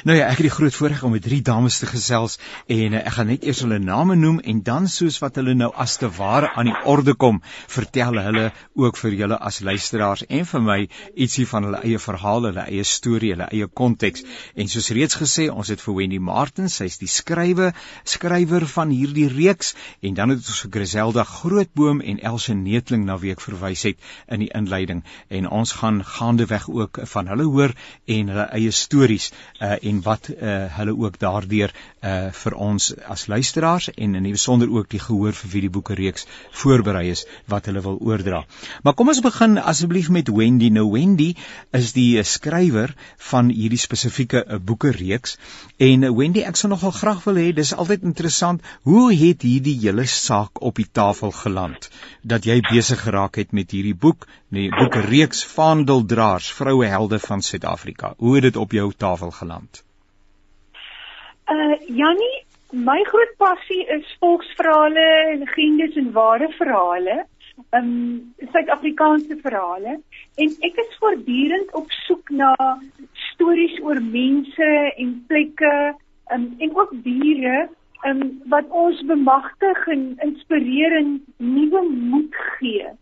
Nou ja, ek het die groot voorreg om met drie dames te gesels en uh, ek gaan net eers hulle name noem en dan soos wat hulle nou as te ware aan die orde kom, vertel hulle ook vir julle as luisteraars en vir my ietsie van hulle eie verhaal, hulle eie storie, hulle eie konteks. En soos reeds gesê, ons het vir Wendy Martin, sy's die skrywe, skrywer van hierdie reeks en dan het ons vir Griselda Grootboom en Elsje Neetling na week verwys het in die inleiding en ons gaan gaandeweg ook van hulle hoor en hulle eie stories uh, en wat uh, hulle ook daardeur uh, vir ons as luisteraars en in die besonder ook die gehoor vir wie die boeke reeks voorberei is wat hulle wil oordra. Maar kom ons begin asseblief met Wendy. Nou Wendy is die skrywer van hierdie spesifieke boeke reeks en Wendy ek sou nogal graag wil hê dis altyd interessant hoe het hierdie hele saak op die tafel geland dat jy besig geraak het met hierdie boek, die boeke reeks Vaandeldraers, vroue helde van Suid-Afrika. Hoe het dit op jou tafel geland? Uh Jannie, my groot passie is volksverhale, legendes en ware verhale. Um Suid-Afrikaanse verhale en ek is voortdurend op soek na stories oor mense en plekke um, en ook diere um, wat ons bemagtig en inspireer en nuwe moed gee.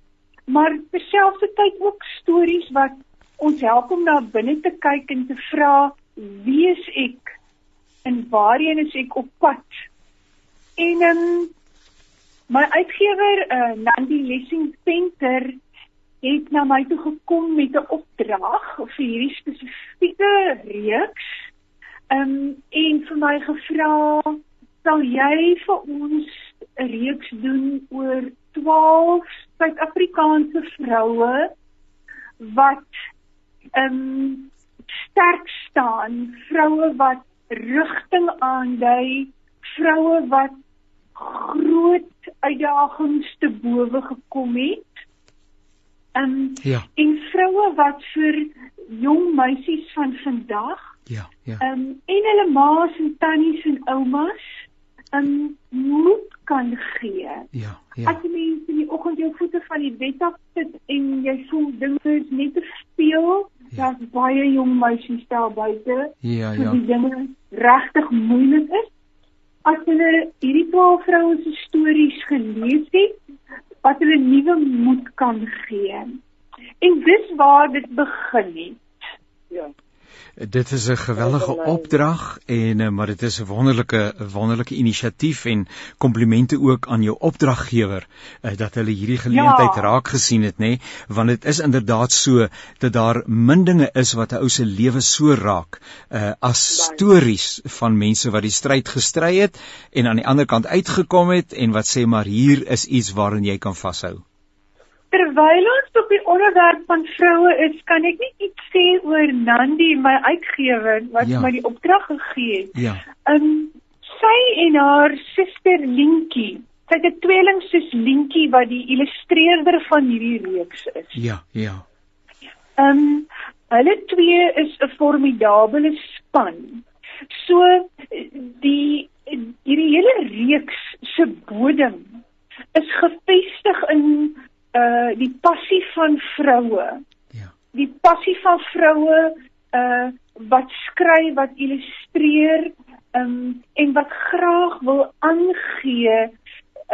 Maar terselfdertyd ook stories wat ons help om na binne te kyk en te vra wie is ek en waarheen is ek op pad? En um, my uitgewer uh, Nandi Lessing Center het na my toe gekom met 'n opdrag vir hierdie spesifieke reeks. Um, en vir my gevra sal jy vir ons 'n reeks doen oor 12 Suid-Afrikaanse vroue wat um sterk staan, vroue wat rigting aandui, vroue wat groot uitdagings te bowe gekom het. Um ja. en vroue wat vir jong meisies van vandag Ja, ja. Um en hulle ma's en tannies en oumas um moed kan gee. Ja, ja. As jy mens in die oggend jou voete van die bed af sit en jy voel dinge is net te speel, Ja. Daar's baie jong meisies daar buite. Ja, ja. Die dinge regtig moeilik is. As hulle hierdie 12 vroue se stories gelees het, wat hulle nuwe moed kan gee. En dis waar dit begin het. Ja. Dit is 'n geweldige opdrag en eh, maar dit is 'n wonderlike wonderlike inisiatief en komplimente ook aan jou opdraggewer uh, dat hulle hierdie geleentheid ja. raak gesien het nê nee? want dit is inderdaad so dat daar min dinge is wat 'n ou se lewe so raak uh, as stories van mense wat die stryd gestry het en aan die ander kant uitgekom het en wat sê maar hier is iets waarin jy kan vashou. Terwyl ons op die onderwerp van vroue is, kan ek net iets sê oor Nandi, my uitgewer wat ja. my die opdrag gegee het. Ja. Um sy en haar suster Linkie, sy het 'n tweelingsus Linkie wat die illustreerder van hierdie reeks is. Ja, ja. Um hulle twee is 'n formidabele span. So die hierdie hele reeks se bodem is gefestig in uh die passie van vroue. Ja. Die passie van vroue uh wat skryf, wat illustreer, um en wat graag wil aangee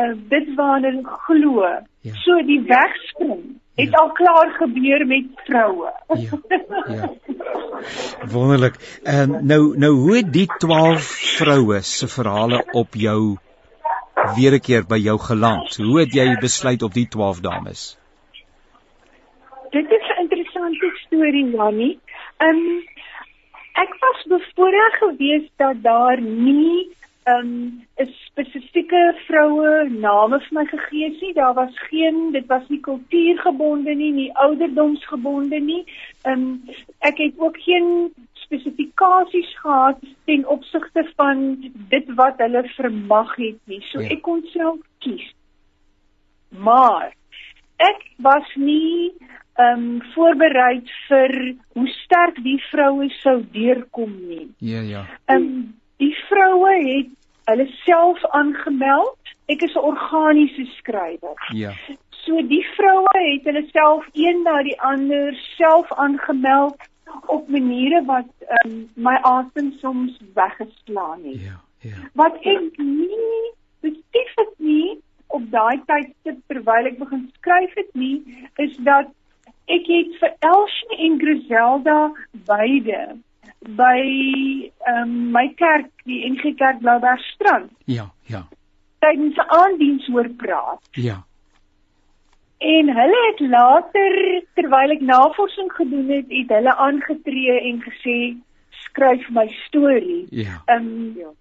uh dit waarna hulle glo. Ja. So die wegspring het ja. al klaar gebeur met vroue. Ja. Ja. Wonderlik. En um, nou nou hoe het die 12 vroue se verhale op jou weer 'n keer by jou geland. Hoe het jy besluit op die 12 dames? Dit is 'n interessante storie, Jannie. Ehm um, ek was bevoorreg geweest dat daar nie ehm um, 'n spesifieke vroue name vir my gegee is nie. Daar was geen, dit was nie kultuurgebonde nie, nie ouderdomsgebonde nie. Ehm um, ek het ook geen spesifikasies gehad ten opsigte van dit wat hulle vermag het nie. So ja. ek kon self kies. Maar ek was nie ehm um, voorberei vir hoe sterk die vroue sou deurkom nie. Ja ja. Ehm um, die vroue het hulle self aangemeld. Ek is 'n organiese skrywer. Ja. So die vroue het hulle self een na die ander self aangemeld op maniere wat um, my asem soms weggeslaan het. Ja, ja. Wat ek nie besef het nie op daai tydstip terwyl ek begin skryf het nie, is dat ek het vir Elsie en Griselda beide by um, my kerk, die NG Kerk Bloubergstrand. Ja, ja. Tydens 'n aandiens hoor praat. Ja. En hulle het later terwyl ek navorsing gedoen het, het hulle aangetree en gesê skryf my storie. Ja. Ehm um, ja.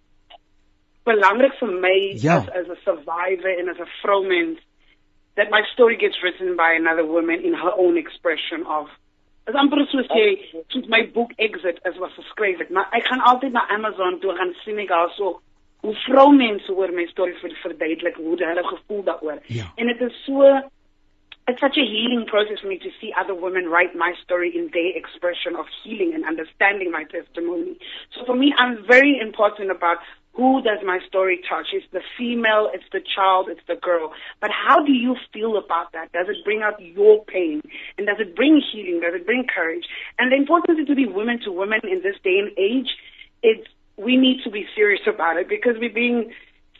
Belangrik vir my ja. as as a survivor and as a vromens that my story gets written by another woman in her own expression of as amper so sê soos my boek exit as was geskryf het maar ek gaan altyd na Amazon toe gaan sien ek also hoe vroumense oor my storie vir verduidelik hoe hulle gevoel daaroor ja. en dit is so it's such a healing process for me to see other women write my story in their expression of healing and understanding my testimony. So for me, I'm very important about who does my story touch? It's the female, it's the child, it's the girl. But how do you feel about that? Does it bring out your pain? And does it bring healing? Does it bring courage? And the importance to be women to women in this day and age, it's, we need to be serious about it because we're being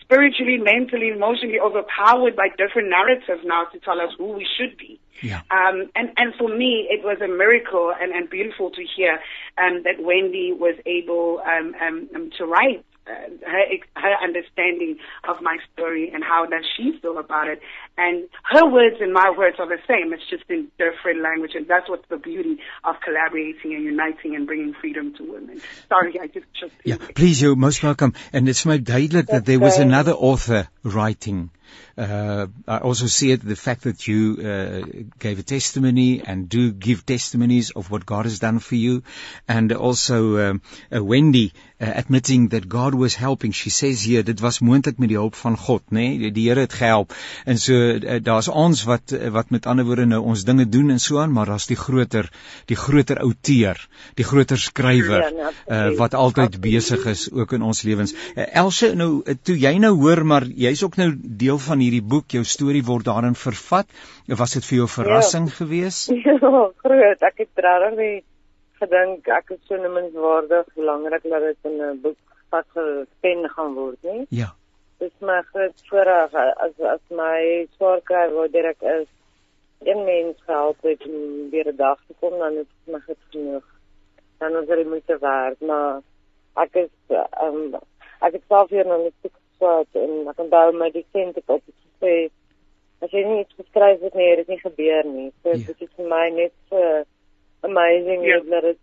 spiritually, mentally, emotionally overpowered by different narratives now to tell us who we should be. Yeah. Um, and, and for me, it was a miracle and, and beautiful to hear um, that Wendy was able um, um, um to write Uh, her her understanding of my story and how does she feel about it. And her words and my words are the same. It's just in different language, and that's what's the beauty of collaborating and uniting and bringing freedom to women. Sorry, I just just. Yeah, please, you're most welcome. And it's my duidelik that there was another author writing. Uh, I also see it the fact that you uh, gave a testimony and do give testimonies of what God has done for you, and also um, uh, Wendy uh, admitting that God was helping. She says here dit was moontlik met die hulp van God, nê? Nee? Die Here het gehelp. En so uh, daar's ons wat uh, wat met ander woorde nou ons dinge doen en so aan, maar daar's die groter die groter outeur, die groter skrywer Ja, uh, wat altyd besig is ook in ons lewens. Uh, Else, nou uh, toe jy nou hoor maar jy's ook nou deel van hierdie boek, jou storie word daarin vervat. Was dit vir jou 'n verrassing ja. geweest? Ja, groot. Ek het regtig nie gedink ek is so noemenswaardig belangrik dat dit in 'n boek vasgepen gaan word nie. Ja. Dis my groot voorreg as as my swaarkry waar ek is een mens gehelp het om weer 'n dag te kom dan is my goed genoeg. Dan is dit moeite werd, maar ek is um, ek het self hier nog net geswaat en ek onthou my dissent het op gesê as jy nie iets geskryf het nie, het dit nie gebeur nie. So Ja. dit is vir my net so amazing Ja. dat dit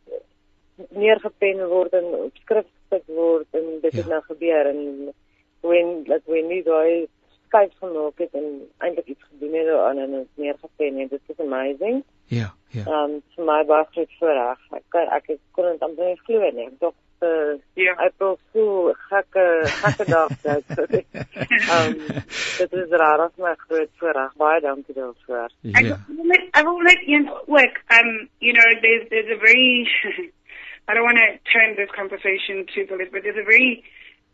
neergepen word en op skrif gesit word en dit Ja. het nou gebeur en when dat when nie daai skryf gemaak het en eintlik iets gedoen het daaraan en dit neergepen het. Dit is amazing. Ja, ja. Um vir my baie groot voorreg. Ek kan ek kon dit amper nie glo nie. Ek dink uh, Ja. ek wil so gekke gekke dag dit. um dit is rarig maar groot voorreg. Baie dankie daarvoor. I Ja. will let, I will let Ian work. Um, you know, there's there's a very I don't want to turn this conversation to politics, but there's a very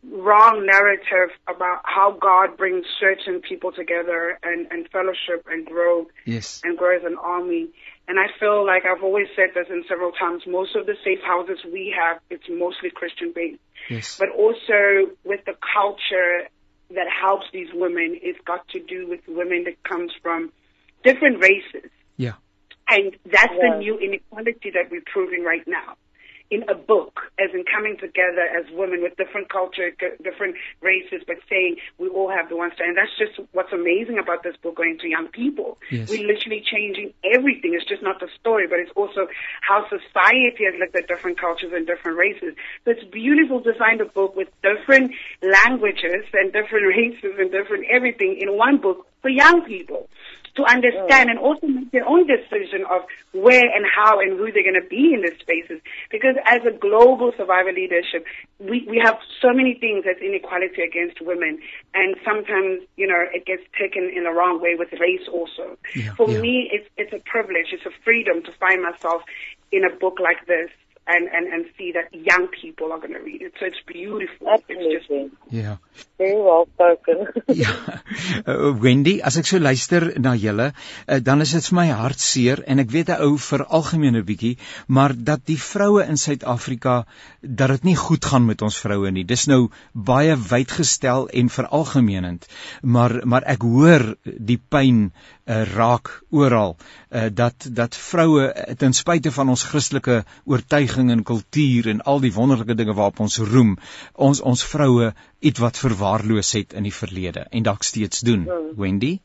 wrong narrative about how God brings certain people together and, and fellowship and grow Yes. and grow as an army. And I feel like I've always said this in several times, most of the safe houses we have, it's mostly Christian based. Yes. But also with the culture that helps these women, it's got to do with women that comes from different races. Yeah. And that's Yeah. the new inequality that we're proving right now. In a book, as in coming together as women with different culture, g- different races, but saying we all have the one story. And that's just what's amazing about this book going to young people. Yes. We're literally changing everything. It's just not the story, but it's also how society has looked at different cultures and different races. So it's beautiful to find a book with different languages and different races and different everything in one book for young people to understand and also make their own decision of where and how and who they're going to be in these spaces. Because as a global survivor leadership, we, we have so many things as inequality against women. And sometimes, you know, it gets taken in the wrong way with race also. Yeah, For yeah. me, it's, it's a privilege, it's a freedom to find myself in a book like this. And, and, and see that young people are going to read it. So it's beautiful. Absolutely. It's just, Ja. Very well spoken. Ja. Uh, Wendy, as ek so luister na julle, uh, dan is dit vir my hartseer en ek weet 'n ou vir algemene bietjie, maar dat die vroue in Suid-Afrika dat dit nie goed gaan met ons vroue nie. Dis nou baie wyd gestel en veralgemenend, maar maar ek hoor die pyn uh, raak oral uh, dat dat vroue uh, ten spyte van ons Christelike oortuiging en kultuur en al die wonderlike dinge waarop ons roem, ons ons vroue iets wat verwaarloos het in die verlede en dalk steeds doen. Hmm. Wendy?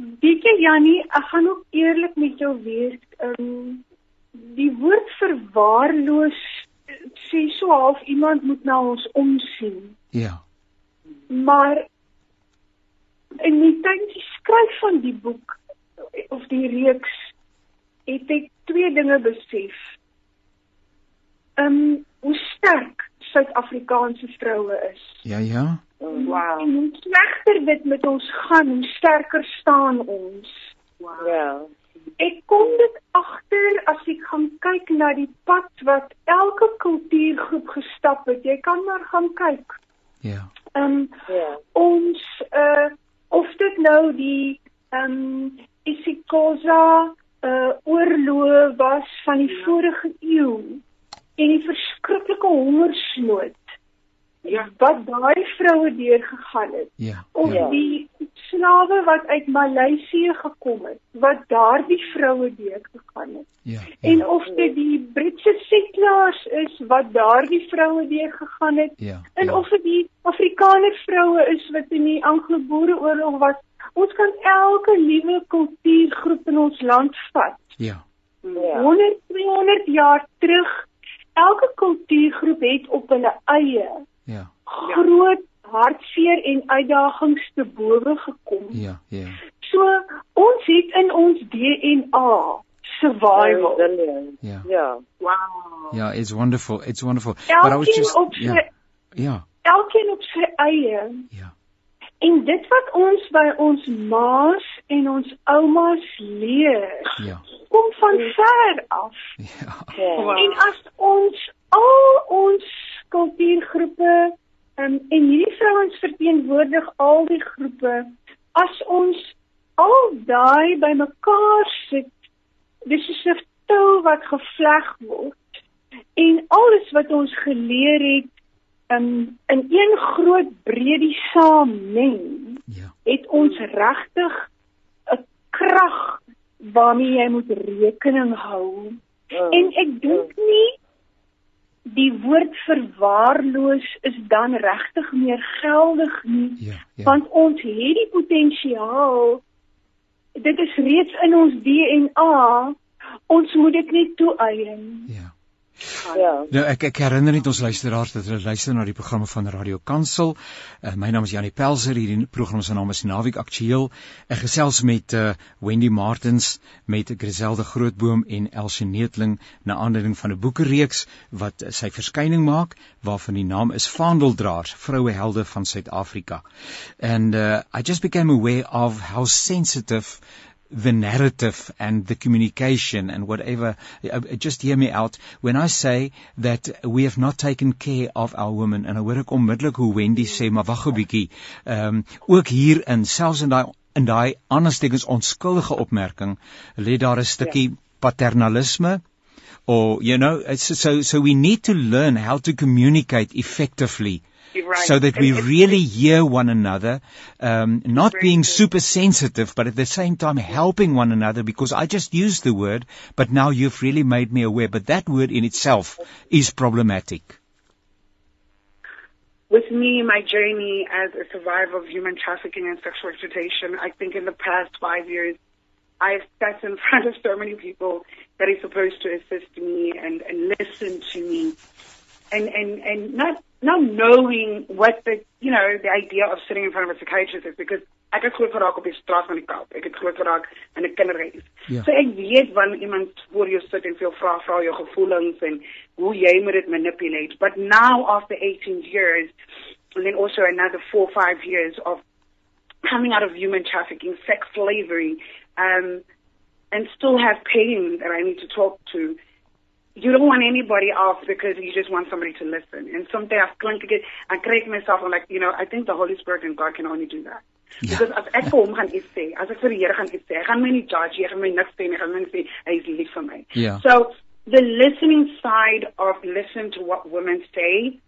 Weet jy Jannie, ek gaan ook eerlik met jou wees. Ehm um, die woord verwaarloos eh, sê so half iemand moet na ons omsien. Ja. Maar in die tyd die skryf van die boek eh, of die reeks het ek twee dinge besef. Ehm um, hoe sterk Suid-Afrikaanse vroue is. Ja, ja. wow. En hoe slegter dit met ons gaan, hoe sterker staan ons. wow. ja. Ek kom dit agter as ek gaan kyk na die pad wat elke kultuurgroep gestap het. Jy kan maar gaan kyk. Ja. Ehm um, Ja. ons uh of dit nou die ehm um, isiXhosa uh oorlog was van die vorige eeu en die verskriklike hongersnood Ja. wat daai vroue deurgegaan het Ja. of ja. Die slawe wat uit Maleisië gekom het wat daardie vroue deurgegaan het Ja. en Ja. of dit die Britse settlers is wat daardie vroue deurgegaan het Ja. en ja. of dit die Afrikaner vroue is wat in die Anglo-Boereoorlog was. Ons kan elke liewe kultuurgroep in ons land vat. Ja. Ja. 100, 200 jaar terug. Elke kultuurgroep het op hulle eie Ja. groot hartseer en uitdagings te bowe gekom. Ja. Ja. So ons het in ons DNA survival. Ja. Ja. Wow. Ja, it's wonderful. It's wonderful. But I was Elkeen just op sy ja. Ja. elkeen op sy eie. Ja. En dit wat ons by ons ma's en ons oumas leer, Ja. kom van ver af. Ja. Ja. Wow. En as ons al ons kultuurgroepe um, en hierdie vrouens verteenwoordig al die groepe, as ons al daai bymekaar sit, dis 'n tou wat gevleg word en alles wat ons geleer het um, in een groot breedie saam meng Ja. het ons regtig 'n krag waarmee jy moet rekening hou. Mm. En ek dink nie die woord verwaarloos is dan regtig meer geldig nie, Ja. Ja. want ons het die potensiaal. Dit is reeds in ons DNA. Ons moet dit net toeëien. Ja. Ja. Nou ek ek herinner net ons luisteraars dat hulle luister na die programme van Radio Kansel. Uh, my naam is Janie Pelser. Hierdie program se naam is Naweek Aktueel. Ek gesels met uh, Wendy Martins, met Griselde Grootboom en Elsie Neetling na aanleiding van 'n boekereeks wat uh, sy verskyning maak waarvan die naam is Vaandeldraers, vrouehelde van Suid-Afrika. And uh, I just became aware of how sensitive the narrative and the communication and whatever. Uh, just hear me out when I say that we have not taken care of our women. En dan hoor ek onmiddellik hoe Wendy sê, maar wag 'n bietjie. Ehm um, ook hier in selfs in daai in daai aanstekens onskuldige opmerking lê daar 'n stukkie paternalisme or you know it's so so we need to learn how to communicate effectively You're right. so that we really hear one another, um, not being super sensitive, but at the same time helping one another because I just used the word, but now you've really made me aware. But that word in itself is problematic. with me, my journey as a survivor of human trafficking and sexual exploitation, I think in the past five years, I've sat in front of so many people that are supposed to assist me and, and listen to me and, and, and not, not knowing what the, you know, the idea of sitting in front of a psychiatrist is because ek het groot geraak op die straat van die Kaap. Ek het groot geraak in 'n kinderhuis. Ja. So ek weet wanneer iemand voor jou sit en veel vra vra jou gevoelens en hoe jy moet dit manipulate. But now after 18 years and then also another 4 or 5 years of coming out of human trafficking, sex slavery, um and still have pain that I need to talk to. You don't want anybody off because you just want somebody to listen. And someday I klink get I correct myself I'm like, you know, I think the Holy Spirit and God can only do that. Ja. Because as ek vir hom gaan iets sê, as ek vir die Here gaan iets sê, hy gaan my nie judge, hy gaan my niks sê nie, hy gaan my net sê hy is lief vir my. Ja. So the listening side of listen to what women say.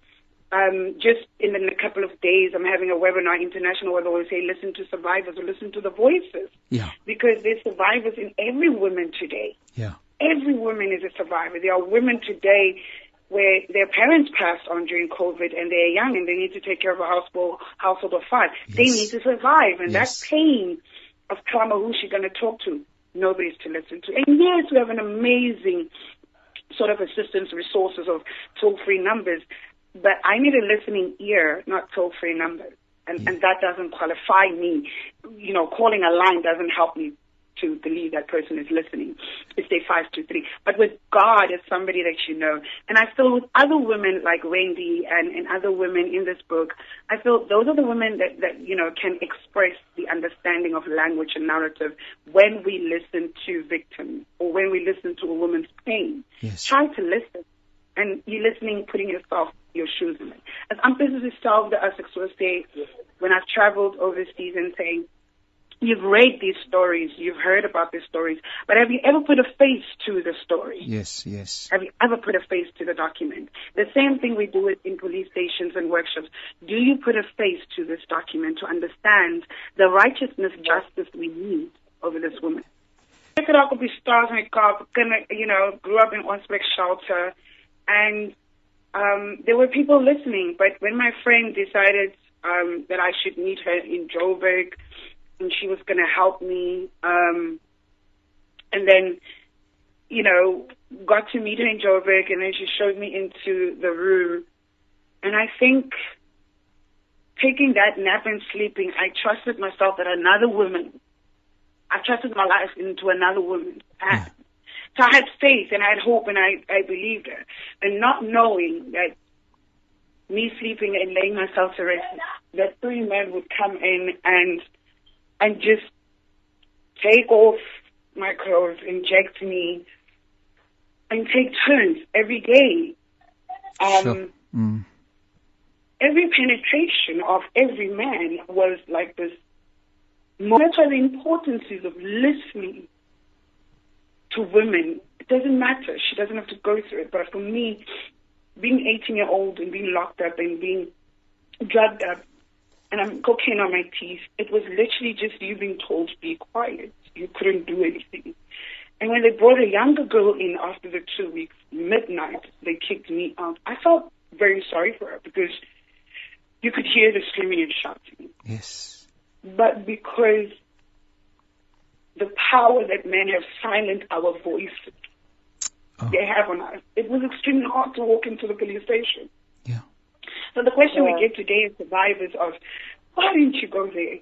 Um, just in a couple of days, I'm having a webinar, international where we say listen to survivors or listen to the voices Ja. because there's survivors in every woman today. Ja. Every woman is a survivor. There are women today where their parents passed on during COVID and they're young and they need to take care of a household, household of five. They need to survive. And Yes. that pain of trauma, who's she going to talk to? Nobody's to listen to. And yes, we have an amazing sort of assistance resources of toll-free numbers, but I need a listening ear, not toll-free numbers. And, and mm. that doesn't qualify me. You know, calling a line doesn't help me to believe that person is listening. It's say three. But with God as somebody that you know. And I feel with other women like Wendy and, and other women in this book, I feel those are the women that, that, you know, can express the understanding of language and narrative when we listen to victims or when we listen to a woman's pain. Yes. Try to listen. And you're listening, putting yourself, your shoes in it. As I'm busy self as ek so say, when I've traveled overseas and saying, You've read these stories, you've heard about these stories, but have you ever put a face to the story? Yes, yes. Have you ever put a face to the document? The same thing we do it in police stations and workshops. Do you put a face to this document to understand the righteousness, justice we need over this woman? Ek het ook op die straat in die Kaap, kinder- you know, grew up in Onsbeek shelter, and um, there were people listening. But when my friend decided um, that I should meet her in Joburg, and she was going to help me, um, and then you know, got to meet her in Joburg and then she showed me into the room. And I think taking that nap and sleeping, I trusted myself that another woman, I trusted my life into another woman's hands. So I had faith and I had hope and I, I believed her. And not knowing that me sleeping and laying myself to rest, that three men would come in and, and just take off my clothes, inject me, and take turns every day. Um, Sure. Mm. Every penetration of every man was like this. That's why the importance is of listening to women. It doesn't matter. She doesn't have to go through it. But for me, being 18 year old and being locked up and being drugged up and I'm cocaine on my teeth, it was literally just you being told to be quiet. You couldn't do anything. And when they brought a younger girl in after the two weeks, midnight, they kicked me out. I felt very sorry for her because you could hear the screaming and shouting. Yes. But because the power that men have silenced our voices, Oh. they have on us, it was extremely hard to walk into the police station. Yeah. So the question Yeah. we get today as survivors of, why didn't you go there?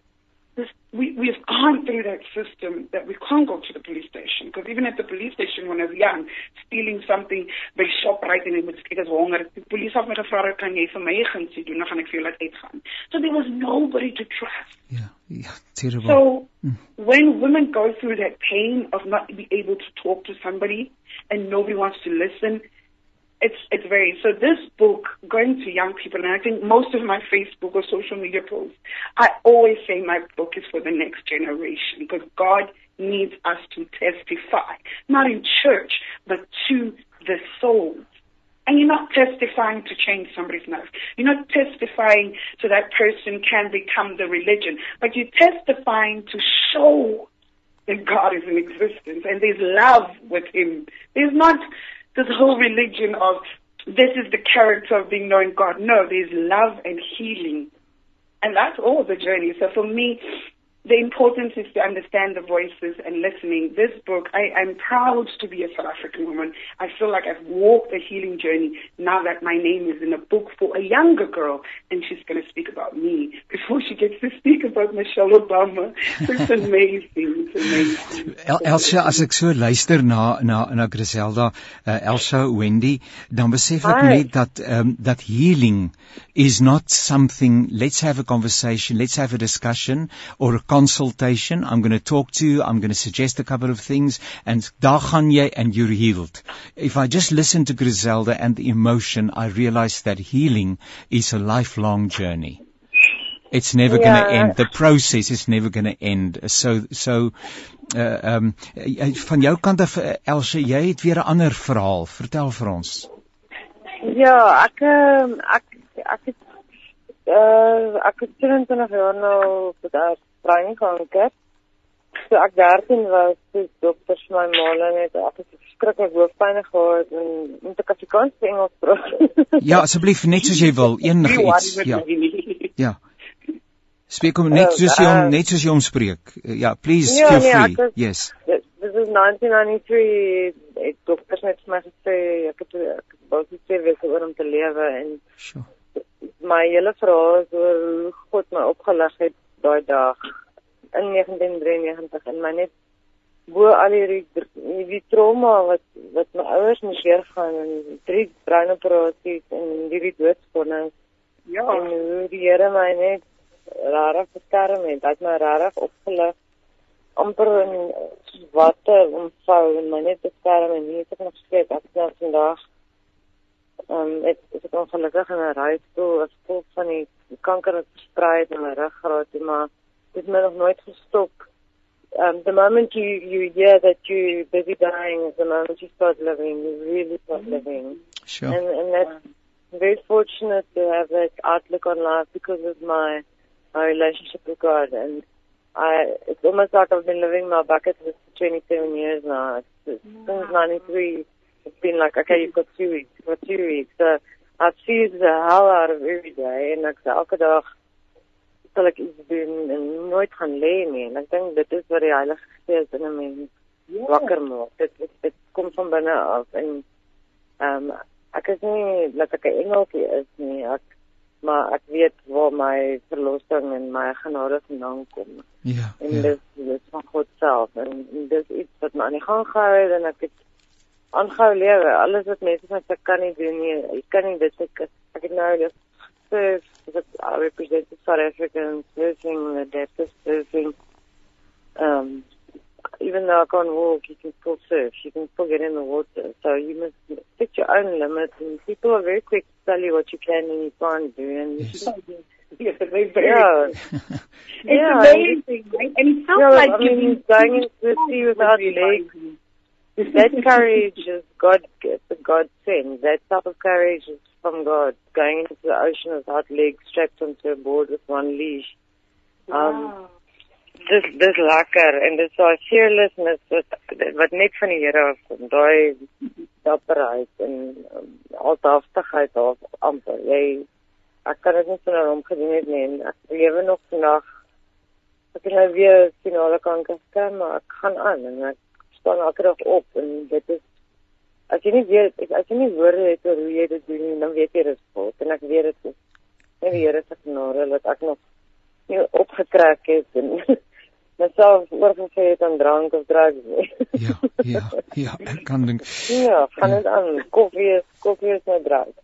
We, we've gone through that system that we can't go to the police station. Because even at the police station when I was young, stealing something by ShopRite en ek moet kyk as honger, die police het my gevra, kan jy vir my gunsy doen, dan gaan ek vir jou laat uitgaan. So there was nobody to trust. Ja. Ja, terrible. So mm. when women go through that pain of not being able to talk to somebody and nobody wants to listen, it's it's very so this book going to young people and I think most of my Facebook or social media posts, I always say my book is for the next generation because God needs us to testify, not in church, but to the souls. And you're not testifying to change somebody's life. You're not testifying so that person can become the religion, but you're testifying to show that God is in existence and there's love with Him. There's not this whole religion of this is the character of being knowing God. No, there's love and healing. And that's all the journey. So for me, the importance is to understand the voices and listening. This book, I, I'm proud to be a South African woman. I feel like I've walked a healing journey now that my name is in a book for a younger girl and she's going to speak about me before she gets to speak about Michelle Obama. It's amazing. It's amazing. El Elsa, as ek so luister na na na Griselda, uh, Elsa Wendy, dan besef ek Hi. net dat um, that healing is not something let's have a conversation, let's have a discussion or a consultation. I'm going to talk to you. I'm going to suggest a couple of things. And daar gaan jy and you're healed. If I just listen to Griselda and the emotion, I realize that healing is a lifelong journey. It's never yeah. going to end. The process is never going to end. So, so, uh, um, van jou kant af, uh, Elsje, jy het weer 'n ander verhaal. Vertel vir ons. Ja, ek, uh, ek, ek het, uh, ek het 20 jaar nou daar breinkanker. So ek 13 was, toe dokters my maal net ek het verskriklik hoofpyn gehad en moet ek Afrikaans of Engels praat? ja, asseblief net soos jy wil, enigiets. Ja. Ja. Spreek hom net soos jy hom net soos jy hom spreek. Ja, please ja, feel nee, free. Is, yes. This is 1993. Ek dokters net vir my gesê ek het ek was nie seker wie oor om te lewe en sure. My hele verhaal is oor hoe God my opgelig het daai dag in 1993 en my net bo al hierdie die trauma wat wat my ouers moes deurgaan en drie bruin operasies en hierdie doodsvonnis. Ja. En hoe die Here my net rarig beskerm het, dat my rarig opgelig amper in water omvou en my net beskerm en hier is ek nog steeds ek sien vandag ehm um, ek is ek ongelukkig in 'n rolstoel as gevolg van die kanker wat versprei het in my ruggraat toe maar dit het my nog nooit gestop um the moment you you hear that you busy dying is the moment you start living you really start mm-hmm. living sure and and that's very fortunate to have that outlook on life because of my my relationship with God. And I, it's almost like I've been living my bucket list for 27 years now. It's, it's, wow. Since 93, it's been like, okay, you've got two weeks, you've got two weeks. So I've seized the hell out of every day. En ek sê elke dag sal ek iets doen en nooit gaan lê nie. En ek dink dit is wat die Heilige Gees in 'n mens yeah. wakker maak. Dit, dit dit kom van binne af en ehm um, ek is nie dat ek 'n engeltjie is nie. Ek maar ek weet waar my verlossing en my genade vandaan kom. Ja. En ja. dit is van God self en, en dis iets wat my aan die gang gehou het en ek het aangehou lewe. Alles wat mense sê ek kan nie doen nie. Ek kan nie dit ek ek het nou net surf dat I represent the South African surfing the depth surfing um even though I can't walk, you can still surf. You can still get in the water. So you must set your own limits. And people are very quick to tell you what you can and you can't do. And yes. yes, very, very yeah. it's yeah. amazing, right? And it sounds yeah, like I mean, going into the sea without legs. That courage is God God sent. That type of courage is from God. Going into the ocean without legs, strapped onto a board with one leash. Um, wow dis dis lekker en dit so fearlessness wat wat net van die Here af kom daai dapperheid en um, altaftigheid of amper jy ek kan dit nie sonder hom gedoen het nie en ek lewe nog vandag ek het nou weer finale kanker gekry maar ek gaan aan en ek staan elke dag op en dit is as jy nie weet as jy nie woorde het oor hoe jy dit doen dan weet jy dit vol en ek weet dit is nie die Here se genade dat ek nog nie opgetrek het en myself oorgegee het aan drank of drugs nie. ja, ja, ja, ek kan dink. Ja, gaan dit aan. Koffie is koffie is my drank.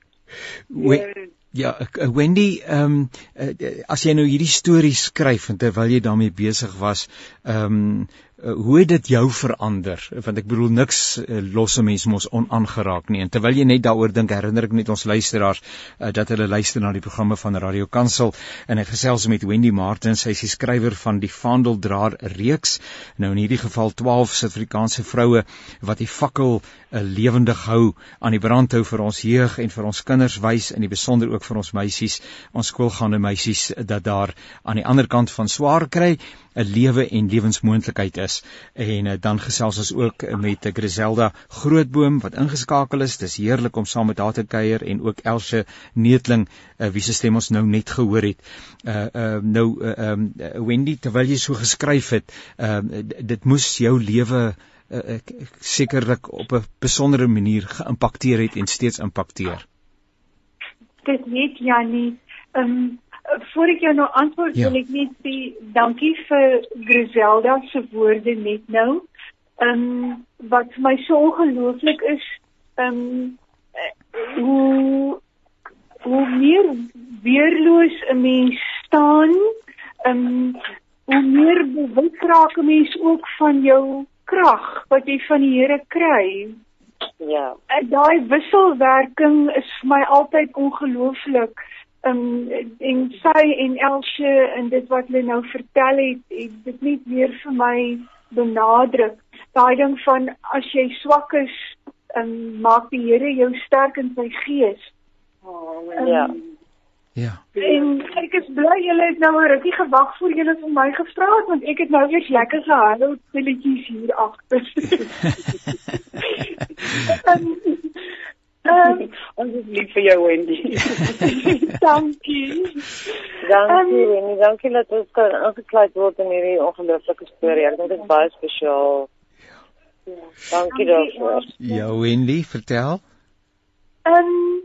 We, ja, uh, Wendy, ehm um, uh, as jy nou hierdie storie skryf en terwyl jy daarmee besig was, ehm um, uh, hoe het dit jou verander? Want ek bedoel niks uh, losse mense mos onaangeraak nie. En terwyl jy net daaroor dink, herinner ek net ons luisteraars uh, dat hulle luister na die programme van Radio Kansel en ek gesels met Wendy Martins, sy is die skrywer van die Vaandeldraer reeks. Nou in hierdie geval 12 Suid-Afrikaanse vroue wat die fakkel uh, lewendig hou aan die brand hou vir ons jeug en vir ons kinders wys in die besonder ook vir ons meisies, ons skoolgaande meisies dat daar aan die ander kant van swaar kry 'n lewe en lewensmoontlikheid is. En uh, dan gesels ons ook met Griselda Grootboom wat ingeskakel is. Dis heerlik om saam met haar te kuier en ook Elsje Neetling uh, wie se stem ons nou net gehoor het. Uh uh nou uh, um Wendy terwyl jy so geskryf het, uh dit moes jou lewe uh, sekerlik op 'n besondere manier geïmpakteer het en steeds impakteer. Dit net Janie, ehm um, voor ek jou nou antwoord ja. wil ek net sê dankie vir Griselda se woorde net nou. Ehm um, wat vir my so ongelooflik is, ehm um, hoe hoe meer weerloos 'n mens staan, ehm um, hoe meer raak 'n mens ook van jou krag wat jy van die Here kry. Ja. En daai wisselwerking is vir my altyd ongelooflik. Um, en sy en Elsje en dit wat hulle nou vertel het, het dit net weer vir my benadruk. Daai ding van as jy swak is, um, maak die Here jou sterk in sy gees. Oh, Um, Ja. Ja. En ek is bly julle het nou 'n rukkie gewag voor julle vir my gevra het want ek het nou eers lekker gehandel pilletjies hier agter. Ehm, Ehm Ons is lief vir jou, Wendy. dankie. Dankie, Ehm, Winnie. Dankie dat ons kan ingekluit word in hierdie ongelooflike storie. Ek dink dit is baie spesiaal. Dankie daarvoor. Ja, Wendy, vertel. Ehm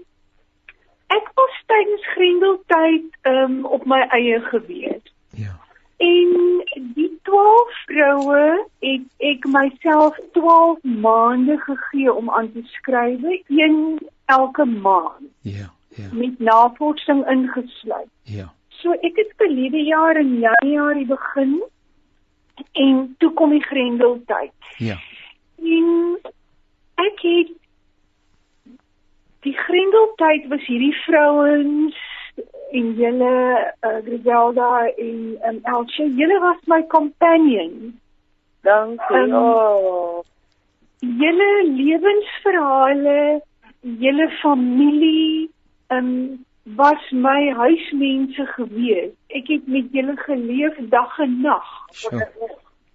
ek was tydens Grendeltyd ehm op my eie gewees. Ja. En die 12 vroue het ek myself 12 maande gegee om aan te skrywe, een elke maand Ja. Ja. met navorsing ingesluit. Ja. So ek het verlede jaar in Januarie begin en toe kom die Grendeltyd. Ja. En ek het die Grendeltyd was hierdie vrouens en julle uh, Griselda en um, Elsie, julle was my companion. Dankie. Ehm, Oh. Julle lewensverhale, julle familie, um, was my huismense gewees. Ek het met julle geleef dag en nag. So.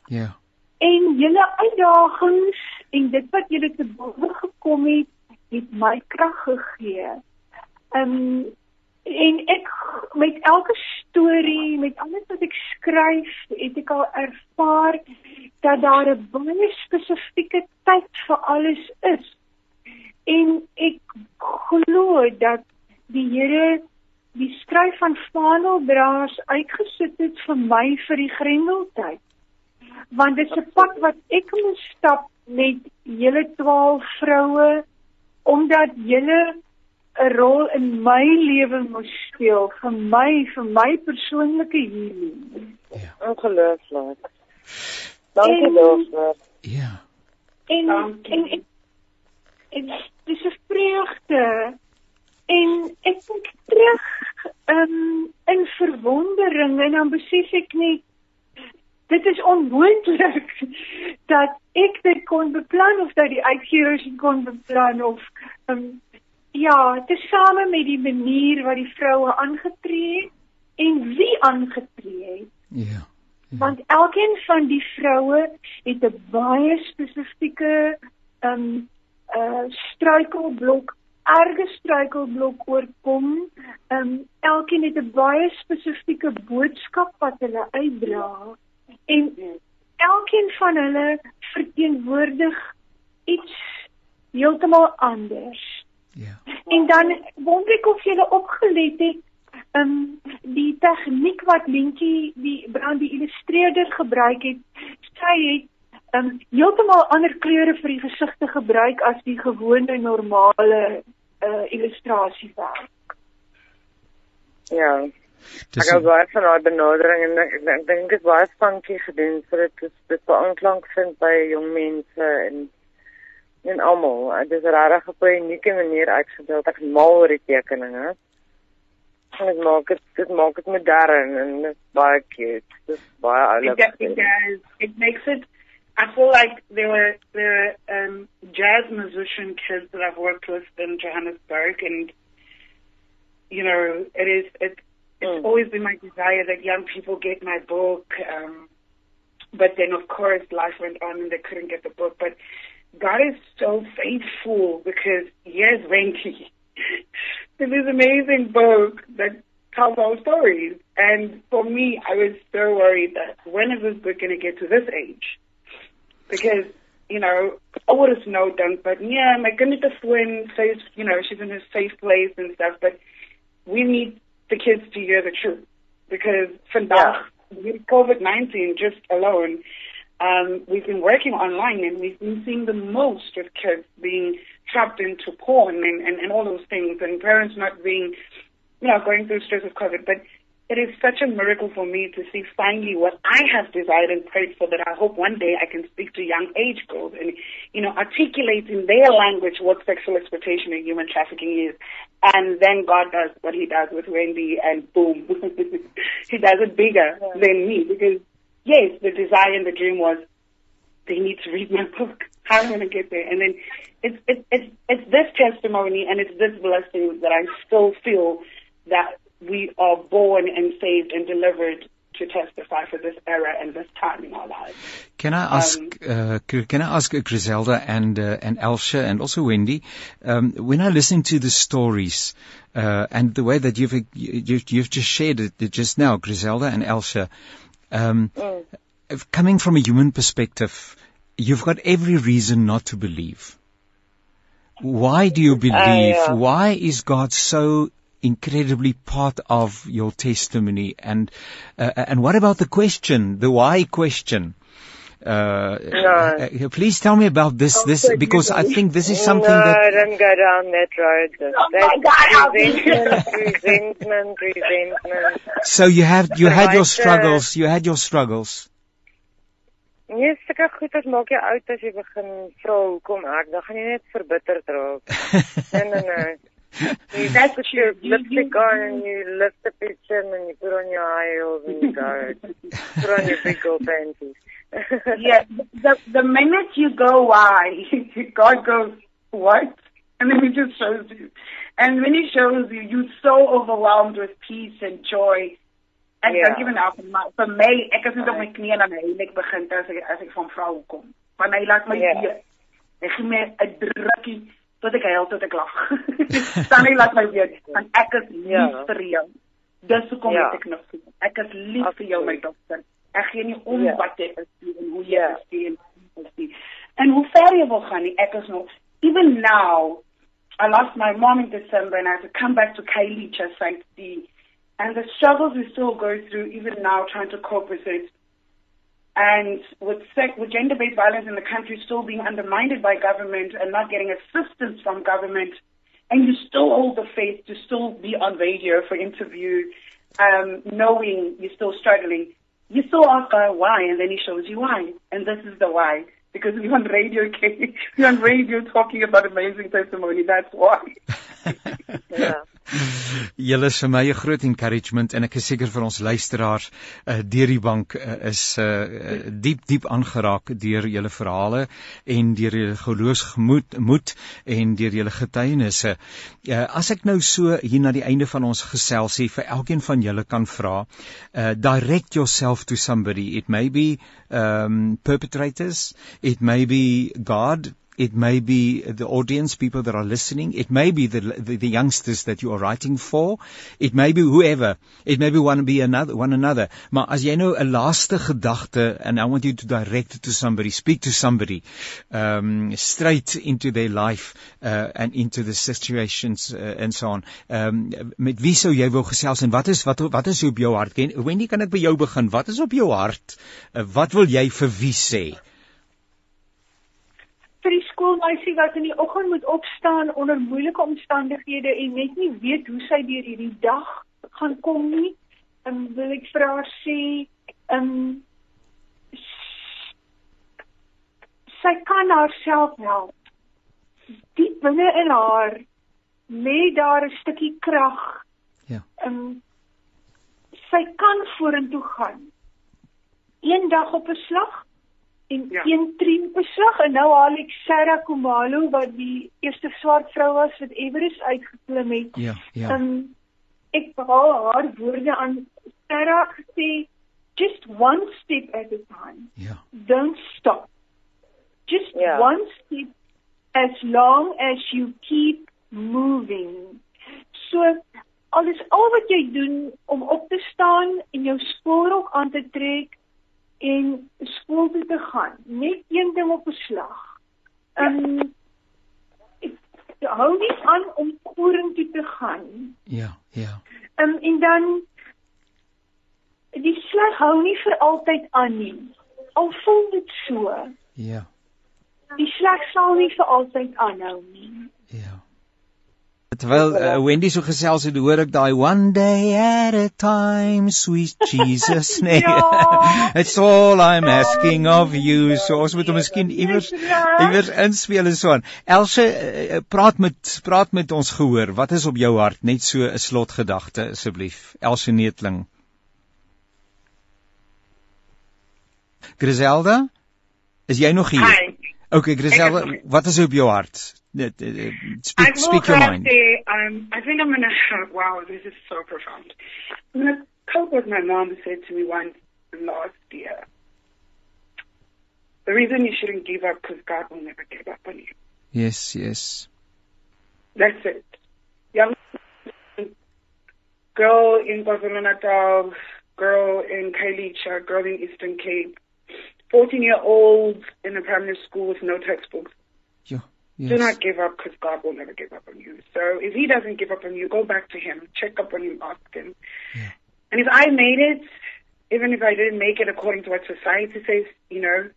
Ja. En julle uitdagings en dit wat julle te bowe gekom het, het my krag gegee. Um en ek met elke storie, met alles wat ek skryf, het ek al ervaar dat daar 'n baie spesifieke tyd vir alles is. En ek glo dat die Here die skryf van vaandeldraers uitgesit het vir my vir die Grendeltyd want dit is 'n pad wat ek moet stap met julle 12 vroue omdat julle 'n rol in my lewe moes speel vir my vir my persoonlike healing. Ongelooflik. Dankie daarvoor. Ja. En Dankie. en en, en dis 'n vreugde en ek dink terug um, in verwondering en dan besef ek net dit is onmoontlik dat ek dit kon beplan of dat die uitgewers dit kon beplan of um, ja, tesame met die manier wat die vroue aangetree het en wie aangetree het Ja. want elkeen van die vroue het 'n baie spesifieke um uh struikelblok erge struikelblok oorkom. Um elkeen het 'n baie spesifieke boodskap wat hulle uitdra en elkeen van hulle verteenwoordig iets heeltemal anders. Ja. En dan wonder ek of jy opgelet het um die tegniek wat Lentjie die brand die illustreerder gebruik het. Sy het um heeltemal ander kleure vir die gesigte gebruik as die gewone normale uh illustrasiewerk. Ja. Dis Ek hou baie van haar benadering en ek, ek, ek dink dit is baie spunky gedoen sodat dit dit beanklank vind by jong mense en en almal. Dit is regtig op 'n unieke manier uitgebeeld. Ek mal oor die tekeninge. En dit maak dit dit maak dit modern en dit is baie cute. Dit is baie It, oulik. it does. It makes it. I feel like there were there were um, jazz musician kids that I've worked with in Johannesburg, and you know, it is it. It's Mm. always been my desire that young people get my book. Um, but then, of course, life went on and they couldn't get the book. But God is so faithful because here's Wendy. in this amazing book that tells our stories. And for me, I was so worried that when is this book going to get to this age? Because, you know, I would have snowed done, but yeah, my goodness, when says, you know, she's in a safe place and stuff, but we need the kids to hear the truth. Because vandaag, with COVID-19 just alone, um, we've been working online and we've been seeing the most of kids being trapped into porn and, and, and all those things and parents not being, you know, going through stress of COVID. But it is such a miracle for me to see finally what I have desired and prayed for that I hope one day I can speak to young age girls and, you know, articulate in their language what sexual exploitation and human trafficking is. And then God does what he does with Wendy and boom, he does it bigger yeah. than me because yes, the desire and the dream was they need to read my book. How am I going to get there? And then it's, it's, it's, it's this testimony and it's this blessing that I still feel that we are born and saved and delivered to testify for this era and this time in our lives. Can I ask? Um, uh, can I ask Griselda and uh, and Elsha and also Wendy? Um, when I listen to the stories uh, and the way that you've you've, you've just shared it just now, Griselda and Elsha, um, mm. coming from a human perspective, you've got every reason not to believe. Why do you believe? Uh, yeah. Why is God so incredibly part of your testimony. And uh, and what about the question, the why question? Uh, no. Uh, please tell me about this, this, because I think this is something no, that... I don't go down that road. Oh That's resentment, resentment, resentment. So you have, you had your struggles, you had your struggles. Nee, sulke goeders maak jou oud as jy begin vra hoekom ek, dan gaan jy net verbitterd raak. nee, nee, nee. You That's put your lipstick on and you lift the picture and you put on your high heels and you go. put on your big old panties. Yeah, the the minute you go why, God goes what, and then He just shows you. And when He shows you, you're so overwhelmed with peace and joy. Ek yeah. dink even nou vir vir my, ek is net op my knieë en net begin as ek as ek van vrou kom. Want hy laat my yeah. weet. Hy gee my 'n drukkie tot ek huil tot ek lag. Dan hy laat my weet, want ek is lief ja. vir jou. Dis hoekom ja. ek nog sien. Ek is lief Absoluut. vir jou my dogter. Ek gee nie om ja. wat jy is en hoe jy ja. is en hoe ver jy wil gaan nie. Ek is nog even now I lost my mom in December and I had to come back to Kylie just like the and the struggles we still go through even now trying to cope with it and with, with gender-based violence in the country still being undermined by government and not getting assistance from government, and you still hold the faith to still be on radio for interview, um, knowing you're still struggling, you still ask God why, and then He shows you why, and this is the why. Because we're on radio, we're on radio talking about amazing testimony. That's why. yeah. Julle is vir my 'n groot encouragement en ek is seker vir ons luisteraars uh, deur die bank uh, is uh, diep diep aangeraak deur julle verhale en deur julle geloofsgemoed moed en deur julle getuienisse. Uh, as ek nou so hier na die einde van ons geselsie vir elkeen van julle kan vra, uh, direct yourself to somebody. It may be um perpetrators, it may be God It may be the audience, people that are listening. It may be the, the, the, youngsters that you are writing for. It may be whoever. It may be one be another, one another. Maar as jy nou 'n laaste gedagte and I want you to direct it to somebody, speak to somebody, um straight into their life uh and into the situations uh, and so on. Um met wie sou jy wou gesels en wat is wat wat is op jou hart? Wendy, kan ek by jou begin? Wat is op jou hart? Uh, wat wil jy vir wie sê? Vir die skoolmeisie wat in die oggend moet opstaan onder moeilike omstandighede en net nie weet hoe sy deur hierdie dag gaan kom nie. En wil ek vir haar sê, ehm um, sy kan haarself help. Diep binne in haar lê daar 'n stukkie krag. Ja. Ehm um, sy kan vorentoe gaan. Eendag op 'n slag en ja. een trien beslag en nou haal ek Sarah Kumalo wat die eerste swart vrou was wat Everest uitgeklim het. Ja, ja. Um, ek haal haar woorde aan Sarah gesê just one step at a time. Ja. Don't stop. Just ja. one step as long as you keep moving. So alles al wat jy doen om op te staan en jou spoorrok aan te trek en skool toe te gaan. Net een ding op beslag. Ehm um, ek hou nie aan om koring toe te gaan. Ja, ja. Ehm um, en dan die slag hou nie vir altyd aan nie. Al voel dit so. Ja. Die slag sal nie vir altyd aanhou nie. Ja. Terwyl uh, Wendy so gesels het, hoor ek daai one day at a time sweet Jesus nee. Ja. It's all I'm asking of you. So ons moet hom miskien iewers iewers inspel en so aan. Else uh, praat met praat met ons gehoor. Wat is op jou hart? Net so 'n slotgedagte asseblief. Else Neetling. Griselda? Is jy nog hier? Hi. Okay, Griselda, wat is op jou hart? Uh, uh, I Speak will speak your mind. Say, um, I think I'm gonna. Wow, this is so profound. I'm gonna cope what my mom said to me once last year. The reason you shouldn't give up because God will never give up on you. Yes, yes. That's it. Young girl in KwaZulu Natal, girl in Kailicha, girl in Eastern Cape, 14 year old in a primary school with no textbooks. Ja. Do not give up because God will never give up on you. So if He doesn't give up on you, go back to Him, check up on Him, ask Him. Yeah. And if I made it, even if I didn't make it according to what society says, you know,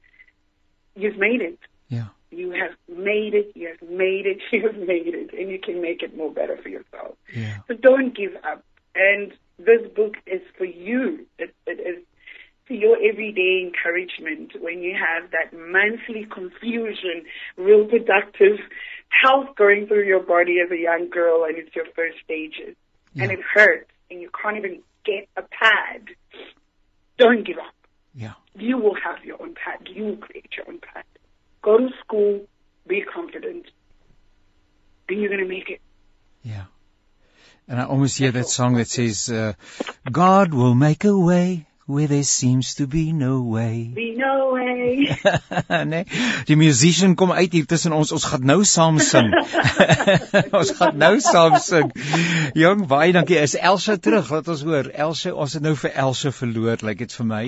you've made it. Yeah. You have made it. You have made it. You have made it, and you can make it more better for yourself. Ja. So don't give up. And this book is for you. It, it is your everyday encouragement when you have that monthly confusion, real productive health going through your body as a young girl and it's your first stages. And it hurts and you can't even get a pad. Don't give up. Ja. You will have your own pad. You will create your own pad. Go to school, be confident, and you're going to make it. Yeah. And I almost hear that song that says, uh, God will make a way where there seems to be no way. Be no way. nee, die musician kom uit hier tussen ons. Ons gaan nou saam sing. ons gaan nou saam sing. Jong, baie dankie. Is Elsa terug? Laat ons hoor. Elsa, ons het nou vir Elsa verloor, lyk like dit vir my.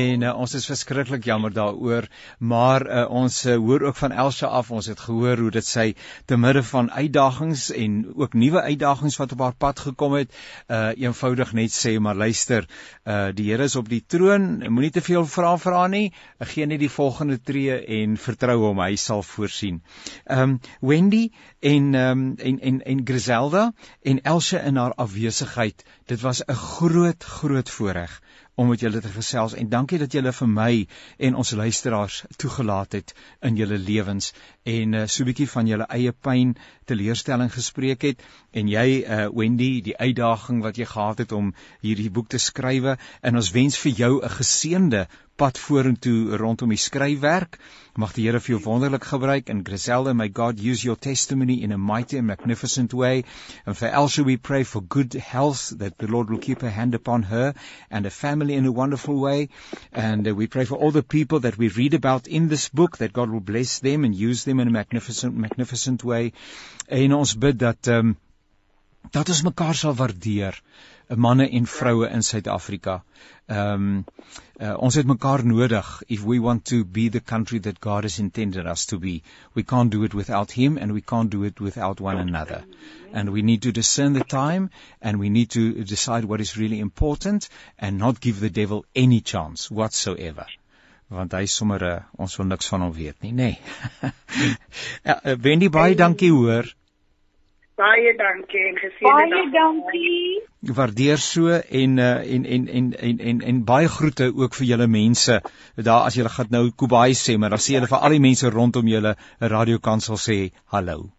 En uh, ons is verskriklik jammer daaroor, maar uh, ons uh, hoor ook van Elsa af. Ons het gehoor hoe dit sy te midde van uitdagings en ook nuwe uitdagings wat op haar pad gekom het, uh eenvoudig net sê maar luister, uh die Here is op die troon. Moenie te veel vra vra nie. Gee net die volgende tree en vertrou hom, hy sal voorsien. Ehm um, Wendy en ehm um, en en en Griselda en Elsa in haar afwesigheid. Dit was 'n groot groot voorreg om met julle te gesels en dankie dat julle vir my en ons luisteraars toegelaat het in julle lewens en uh, so 'n bietjie van julle eie pyn, teleurstelling gespreek het en jy uh, Wendy die uitdaging wat jy gehad het om hierdie boek te skrywe en ons wens vir jou 'n geseënde pad vorentoe rondom die skryfwerk. Mag die Here vir jou wonderlik gebruik en Griselda may God use your testimony in a mighty and magnificent way. And for Elsa we pray for good health that the Lord will keep a hand upon her and her family in a wonderful way. And uh, we pray for all the people that we read about in this book that God will bless them and use them in a magnificent magnificent way. En ons bid dat ehm um, dat ons mekaar sal waardeer, manne en vroue in Suid-Afrika. Ehm um, uh, ons het mekaar nodig if we want to be the country that God has intended us to be. We can't do it without him and we can't do it without one another. And we need to discern the time and we need to decide what is really important and not give the devil any chance whatsoever. Want hy sommer uh, ons wil niks van hom weet nie, nê. Nee. uh, Wendy baie dankie hoor. Baie dankie en geseënde Baie dag. dankie. waardeer so en uh, en, en en en en en baie groete ook vir julle mense. Daar as julle gaan nou Kubai sê, maar dan sê julle vir al die mense rondom julle 'n radiokansel sê hallo.